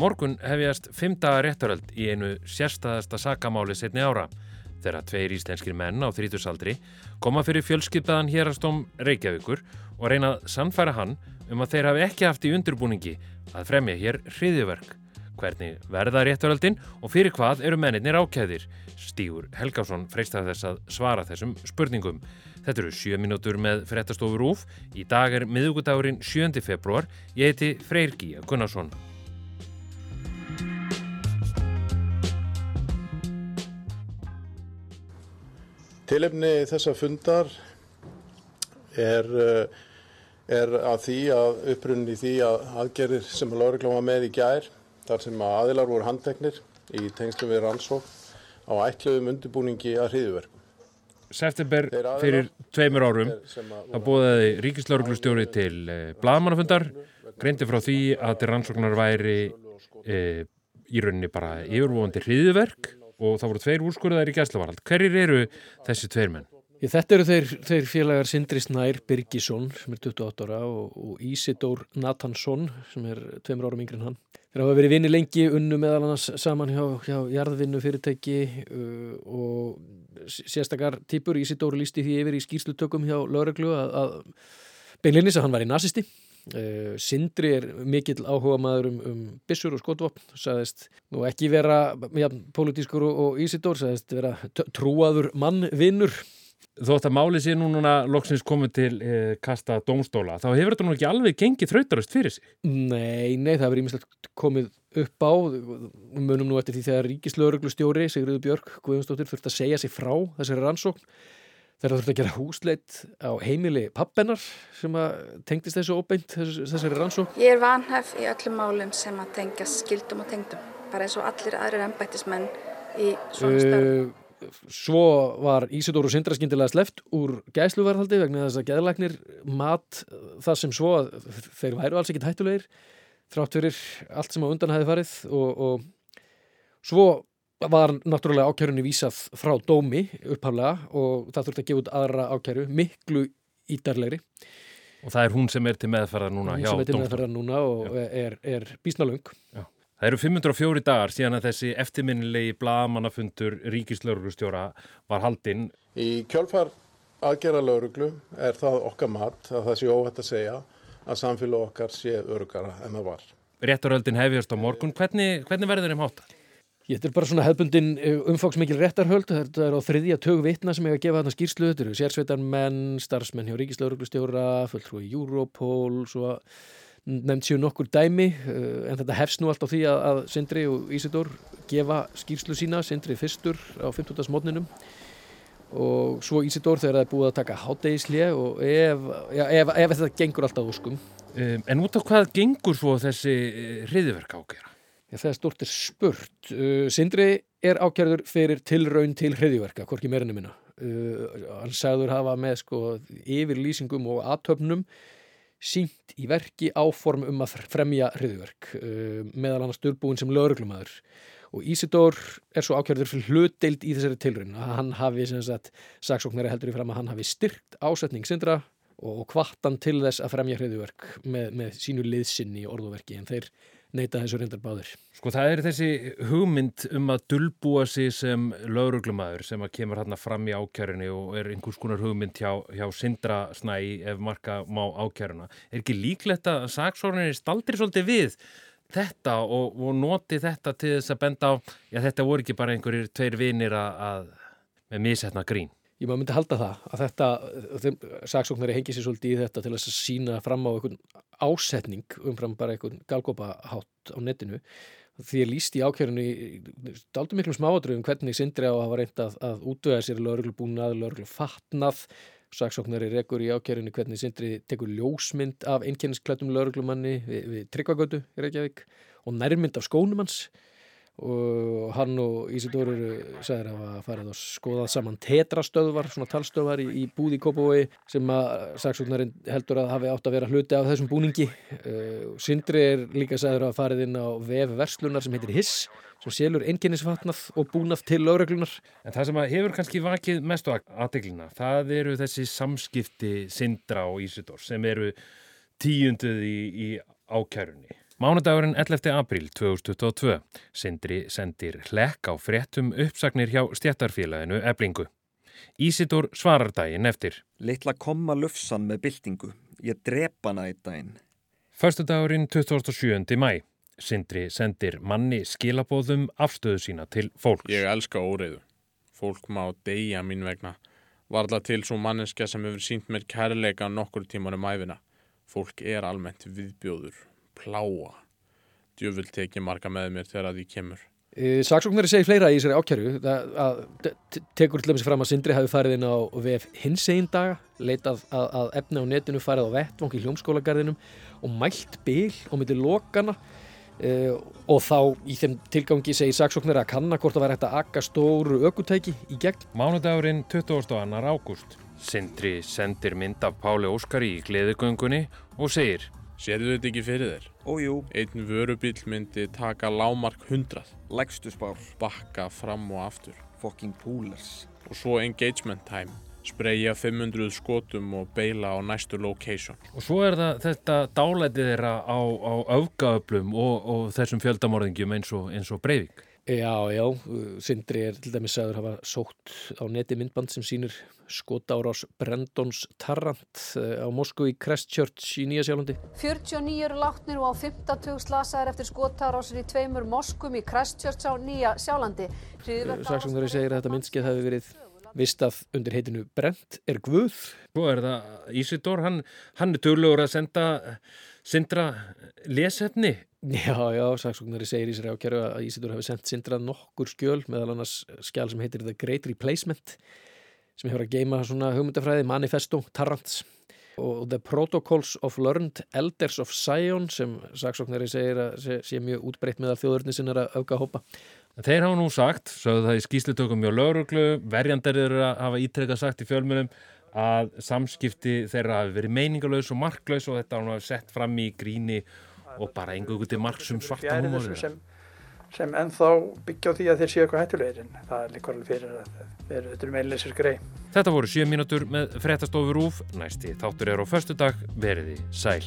morgun hefjast fimm daga réttaröld í einu sérstæðasta sakamáli setni ára þegar tveir íslenskir menn á þrítusaldri koma fyrir fjölskypaðan hérastóm Reykjavíkur og reyna að sannfæra hann um að þeir hafi ekki haft í undirbúningi að fremja hér hriðiverk. Hvernig verða réttaröldin og fyrir hvað eru mennir ákæðir? Stígur Helgásson freistar þess að svara þessum spurningum. Þetta eru sjö mínútur með frettastofur úf. Í dag er miðugudagurinn 7. februar. Ég heiti Freyr Gíja Gunnarsson. Tilefni þessa fundar er, er að því að upprunni því að aðgerðir sem að laurugláma með í gær, þar sem að aðilar voru handteknir í tengslu við rannsók á ætluðum undirbúningi að hriðuverkum. September fyrir tveimur árum þá bóðaði ríkislauruglustjóri til eh, bladmannafundar, greindi frá því að til rannsóknar væri eh, í rauninni bara yfirvofandi hriðuverk og það voru tveir úrskurðar í gæsluvarald. Hverjir eru þessi tveir menn? Ég, þetta eru þeir, þeir félagar Sindri Snær Birgisson sem er 28 ára og, og Ísidór Nathansson sem er tveimur árum yngri en hann. Þeir hafa verið vinni lengi unnu meðal annars saman hjá, hjá jarðvinnu fyrirtæki uh, og sérstakar típur Ísidór lísti því yfir í skýrslutökum hjá Lörglu að, að beinlinnis að hann var í nazisti Sindri er mikill áhuga maður um, um bissur og skotvopn sagðist nú ekki vera ja, politískur og, og Ísidór sagðist vera trúaður mannvinnur Þótt að máli sé nú núna loksins komið til eh, kasta dómstóla þá hefur þetta nú ekki alveg gengið þrautarast fyrir sig? Nei, nei, það verður ímislegt komið upp á. Munum nú eftir því þegar ríkislauruglustjóri Sigriður Björk Guðjónsdóttir þurft að segja sig frá þessari rannsókn þegar það þurfti að gera húsleit á heimili pappennar sem að tengdist þessu óbeint þess, þessari rannsók. Ég er vanhæf í öllum málum sem að tengja skildum og tengdum, bara eins og allir aðrir ennbættismenn í svona störn. Uh, svo var Ísidóru Sindra skindilega sleft úr gæsluvarhaldi vegna þess að geðlagnir mat það sem svo að þeir væru alls ekki hættulegir þrátt fyrir allt sem á undan hefði farið og, og svo var náttúrulega ákjörunni vísað frá dómi upphaflega og það þurfti að gefa út aðra ákjöru, miklu ídarlegri. Og það er hún sem er til meðferðar núna. Hún sem er til meðferðar núna og Já. er, er bísnalöng. Já. Það eru 504 dagar síðan að þessi eftirminnilegi blagamannafundur ríkislaurugustjóra var haldinn. Í kjálfar aðgera lauruglu er það okkar mat að það sé óhætt að segja að samfélag okkar sé örugara en það var. Rétturöldin hefjast á morgun. Hvernig, hvernig verður þeim hátta? Þetta er bara svona hefbundin eh, umfangsmikil réttarhöld, þetta er á þriðja tög vitna sem hefur að gefa þarna skýrslu, þetta eru sérsveitar menn, starfsmenn hjá Ríkislauruglustjóra, fulltrúi Europol, svo nefnd séu nokkur dæmi, eh, en þetta hefst nú allt á því að, að Sindri og Ísidór gefa skýrslu sína, Sindri fyrstur á 15. mótninum og svo Ísidór þegar það er búið að taka hátdegisli og ef, ja, ef, ef þetta gengur alltaf úrskum. Um, en út á hvað gengur svo þessi hriðiverk ákjara? Það er stort er spurt. Uh, Sindri er ákjörður fyrir tilraun til hriðjverka, hvorki meirinu minna. Uh, hann sagður hafa með sko yfirlýsingum og aðtöfnum sínt í verki áform um að fremja hriðjverk, uh, meðal annars stjórnbúin sem lögurglumæður. Og Ísidór er svo ákjörður fyrir hlutdeild í þessari tilraun. Hann hafi, sem sagt, saksóknari heldur í fram að hann hafi styrkt ásetning Sindra og kvartan til þess að fremja hriðjverk með, með sínu liðsinn í orðuverki en þeir neyta þessu reyndar báður. Sko það er þessi hugmynd um að dulbúa sig sem lauruglumæður sem að kemur hérna fram í ákjörinu og er einhvers konar hugmynd hjá, hjá Sindra Snæ ef marka má ákjöruna. Er ekki líklegt að saksórnir staldri svolítið við þetta og, og noti þetta til þess að benda á, já þetta voru ekki bara einhverjir tveir vinir að, að með misetna grín? Ég maður myndi halda það að þetta, saksóknari hengi sér svolítið í þetta til að sína fram á einhvern ásetning umfram bara einhvern galgópahátt á netinu. Því ég líst í ákjörinu daldur miklum smáadröfum hvernig Sindri á að hafa reynd að, að útvöða sér lögurlubúnað, lögurlufatnað saksóknari rekur í ákjörinu hvernig Sindri tekur ljósmynd af einnkennisklættum lögurlumanni við, við Tryggvagötu í Reykjavík og nærmynd af skónumans og hann og Ísidór eru sagður að hafa farið og skoðað saman tetrastöðvar, svona talstöðvar í, í búði Kópavói sem að saksóknarinn heldur að hafi átt að vera hluti af þessum búningi uh, Sindri er líka sagður að farið inn á VF Verslunar sem heitir Hiss sem selur einnkynnisvatnað og búnað til lögreglunar. En það sem hefur kannski vakið mest á aðdeglina, það eru þessi samskipti Sindra og Ísidór sem eru tíunduð í, í ákærunni Mánudagurinn 11. apríl 2022. Sindri sendir hlekk á fréttum uppsagnir hjá stjættarfélaginu Eblingu. Ísitur svarar daginn eftir. Litla koma lufsan með byltingu. Ég drepa hana í daginn. Förstudagurinn 27. mæ. Sindri sendir manni skilabóðum afstöðu sína til fólks. Ég elska óreiðu. Fólk má deyja mín vegna. Varla til svo manneska sem hefur sínt mér kærleika nokkur tímar um æfina. Fólk er almennt viðbjóður pláa. Djöfull teki marga með mér þegar því kemur. E, Saksóknari segir fleira í þessari ákjæru að, að tekur til dæmis fram að Sindri hafi farið inn á VF hins einn daga, leitað að, að efna á netinu, farið á vettvang í hljómskólagarðinum og mælt bil og myndi lokana e, og þá í þeim tilgangi segir saksóknari að kanna hvort það væri hægt að akka stóru ökutæki í gegn. Mánudagurinn 22. ágúst. Sindri sendir mynd af Páli Óskari í gleðugöngunni og segir Serðu þetta ekki fyrir þér? Ójú. Einn vörubíl myndi taka lámark hundrað. Lægstu spár. Bakka fram og aftur. Fucking poolers. Og svo engagement time. Spreyja 500 skotum og beila á næstu location. Og svo er það þetta dálætið þeirra á, á öfgaöflum og, og þessum fjöldamorðingjum eins og, eins og Breivik. Já, já, Sindri er til dæmis aður hafa sótt á neti myndband sem sínir skota árás Brendons Tarrant eh, á Moskú í Christchurch í Nýja Sjálandi. 49 eru látnir og á 50 slasaðir eftir skota árásir í tveimur Moskum í Christchurch á Nýja Sjálandi. Saksóknari segir að þetta myndskeið hafi verið vistað undir heitinu Brent er Guð. Svo er það Ísidór, hann, hann er tölugur að senda Sindra lesefni Já, já, saksóknari segir í sér ákjæru að Ísitur hafi sendt Sindra nokkur skjöl meðal annars skjál sem heitir The Great Replacement sem hefur að geima svona hugmyndafræði Manifesto, Tarrants og The Protocols of Learned Elders of Zion sem saksóknari segir að sé, sé mjög útbreytt meðal þjóðurni sinna að auka hópa. Þeir hafa nú sagt, sögðu það í skýslutökum mjög lauruglu, verjandar eru að hafa ítrekka sagt í fjölmjölum að samskipti þeirra hafi verið meiningalöðs og marklaus og þetta hafa sett fram í gríni og bara einhverju til margsum svarta húmóri sem, sem ennþá byggja á því að þeir séu eitthvað hættulegir en það er líka alveg fyrir að þeir eru meðleysir grei. Þetta voru 7 mínútur með frettastofur úf, næsti þáttur er á förstu dag, veriði sæl.